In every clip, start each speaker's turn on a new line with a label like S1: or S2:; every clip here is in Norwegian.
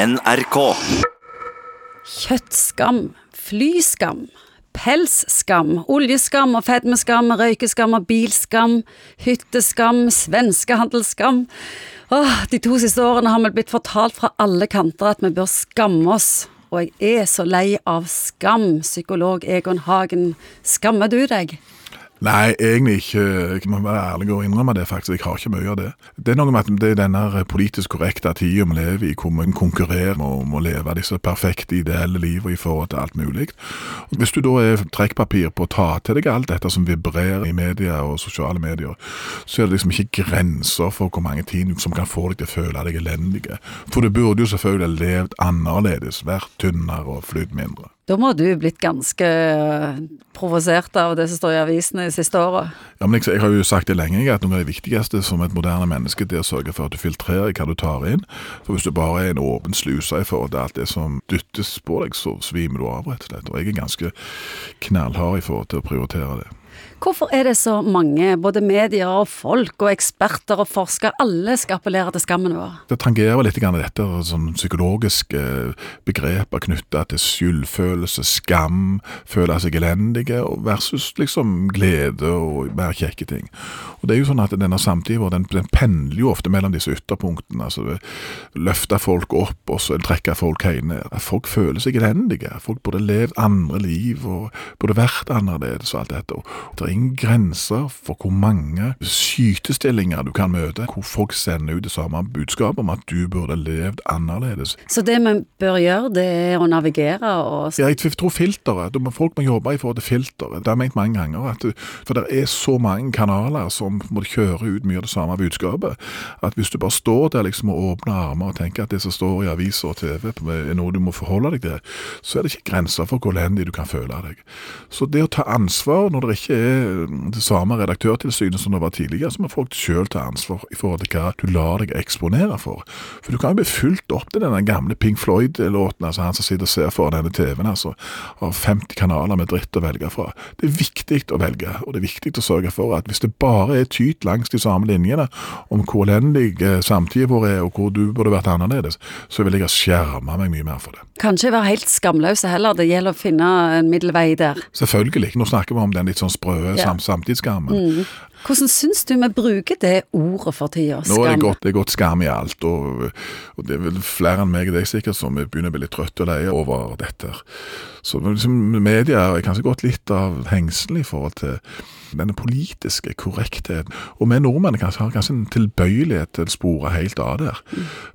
S1: NRK.
S2: Kjøttskam, flyskam, pelsskam, oljeskam og fedmeskam, røykeskam og bilskam, hytteskam, svenskehandelsskam. Åh, de to siste årene har vi blitt fortalt fra alle kanter at vi bør skamme oss. Og jeg er så lei av skam, psykolog Egon Hagen. Skammer du deg?
S3: Nei, egentlig ikke. Jeg må være ærlig og innrømme det, faktisk. Jeg har ikke mye av det. Det er noe med at det er denne politisk korrekte tida vi lever i, hvor vi konkurrerer om å leve disse perfekte, ideelle livene i forhold til alt mulig. Hvis du da er trekkpapir på å ta til deg alt dette som vibrerer i media og sosiale medier, så er det liksom ikke grenser for hvor mange ting som kan få deg til å føle deg elendige. For du burde jo selvfølgelig ha levd annerledes, vært tynnere og flydd mindre.
S2: Da må du blitt ganske provosert av det som står i avisene de siste åra.
S3: Ja, men jeg, jeg har jo sagt det lenge, at noe av det viktigste som et moderne menneske, det er å sørge for at du filtrerer hva du tar inn. For hvis du bare er en åpen sluse i forhold til alt det som dyttes på deg, så svimer du av, rett og slett. Og jeg er ganske knallhard i forhold til å prioritere det.
S2: Hvorfor er det så mange, både medier og folk og eksperter og forskere, alle skal appellere til skammen vår?
S3: Det tangerer litt grann dette sånn psykologiske begreper knytta til skyldfølelse, skam, føle seg elendige, versus liksom glede og mer kjekke ting. Og det er jo sånn at denne samtida den, den pendler jo ofte mellom disse ytterpunktene. altså Løfte folk opp, og så trekke folk helt ned. Folk føler seg elendige. Folk burde levd andre liv og burde vært annerledes og alt dette. Det er ingen grenser for hvor mange skytestillinger du kan møte, hvor folk sender ut det samme budskapet om at du burde levd annerledes.
S2: Så det vi bør gjøre, det er å navigere og
S3: Ja, jeg tror filteret. Folk må jobbe i forhold til filteret. Det har jeg ment mange ganger. At, for det er så mange kanaler som må kjøre ut mye av det samme budskapet, at hvis du bare står der liksom og åpner armer og tenker at det som står i aviser og TV er noe du må forholde deg til, så er det ikke grenser for hvor elendig du kan føle deg. Så det å ta ansvar når det ikke er det samme redaktørtilsynet som det var tidligere, så må folk sjøl ta ansvar i forhold til hva du lar deg eksponere for. For du kan jo bli fulgt opp til denne gamle Pink Floyd-låten, altså han som sitter og ser foran denne TV-en, altså, av 50 kanaler med dritt å velge fra. Det er viktig å velge, og det er viktig å sørge for at hvis det bare er tyt langs de samme linjene om hvor elendig samtida vår er, og hvor du burde vært annerledes, så vil jeg ha skjerma meg mye mer for det.
S2: Kanskje være helt skamløse heller, det gjelder å finne en middelvei der.
S3: Selvfølgelig. Nå snakker vi om den litt sånn sprø ja. samtidsskammen.
S2: Mm. Hvordan syns du vi bruker det ordet for tida?
S3: Nå er det gått, det er gått skam i alt, og, og, det er vel flere enn meg og deg sikkert som begynner å bli litt trøtte og leie over dette. Så liksom, media er kanskje gått litt av hengselen i forhold til denne politiske korrektheten. Og vi nordmenn kanskje, har kanskje en tilbøyelighet til å spore helt av der.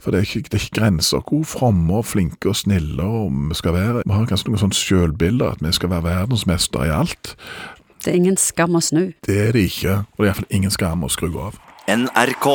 S3: For det er ikke, det er ikke grenser hvor fromme og flinke og snille vi skal være. Vi har kanskje noen sånne sjølbilder at vi skal være verdensmester i alt.
S2: Det er ingen skam å snu.
S3: Det er det ikke, og det er iallfall ingen skam å skru av.
S1: NRK.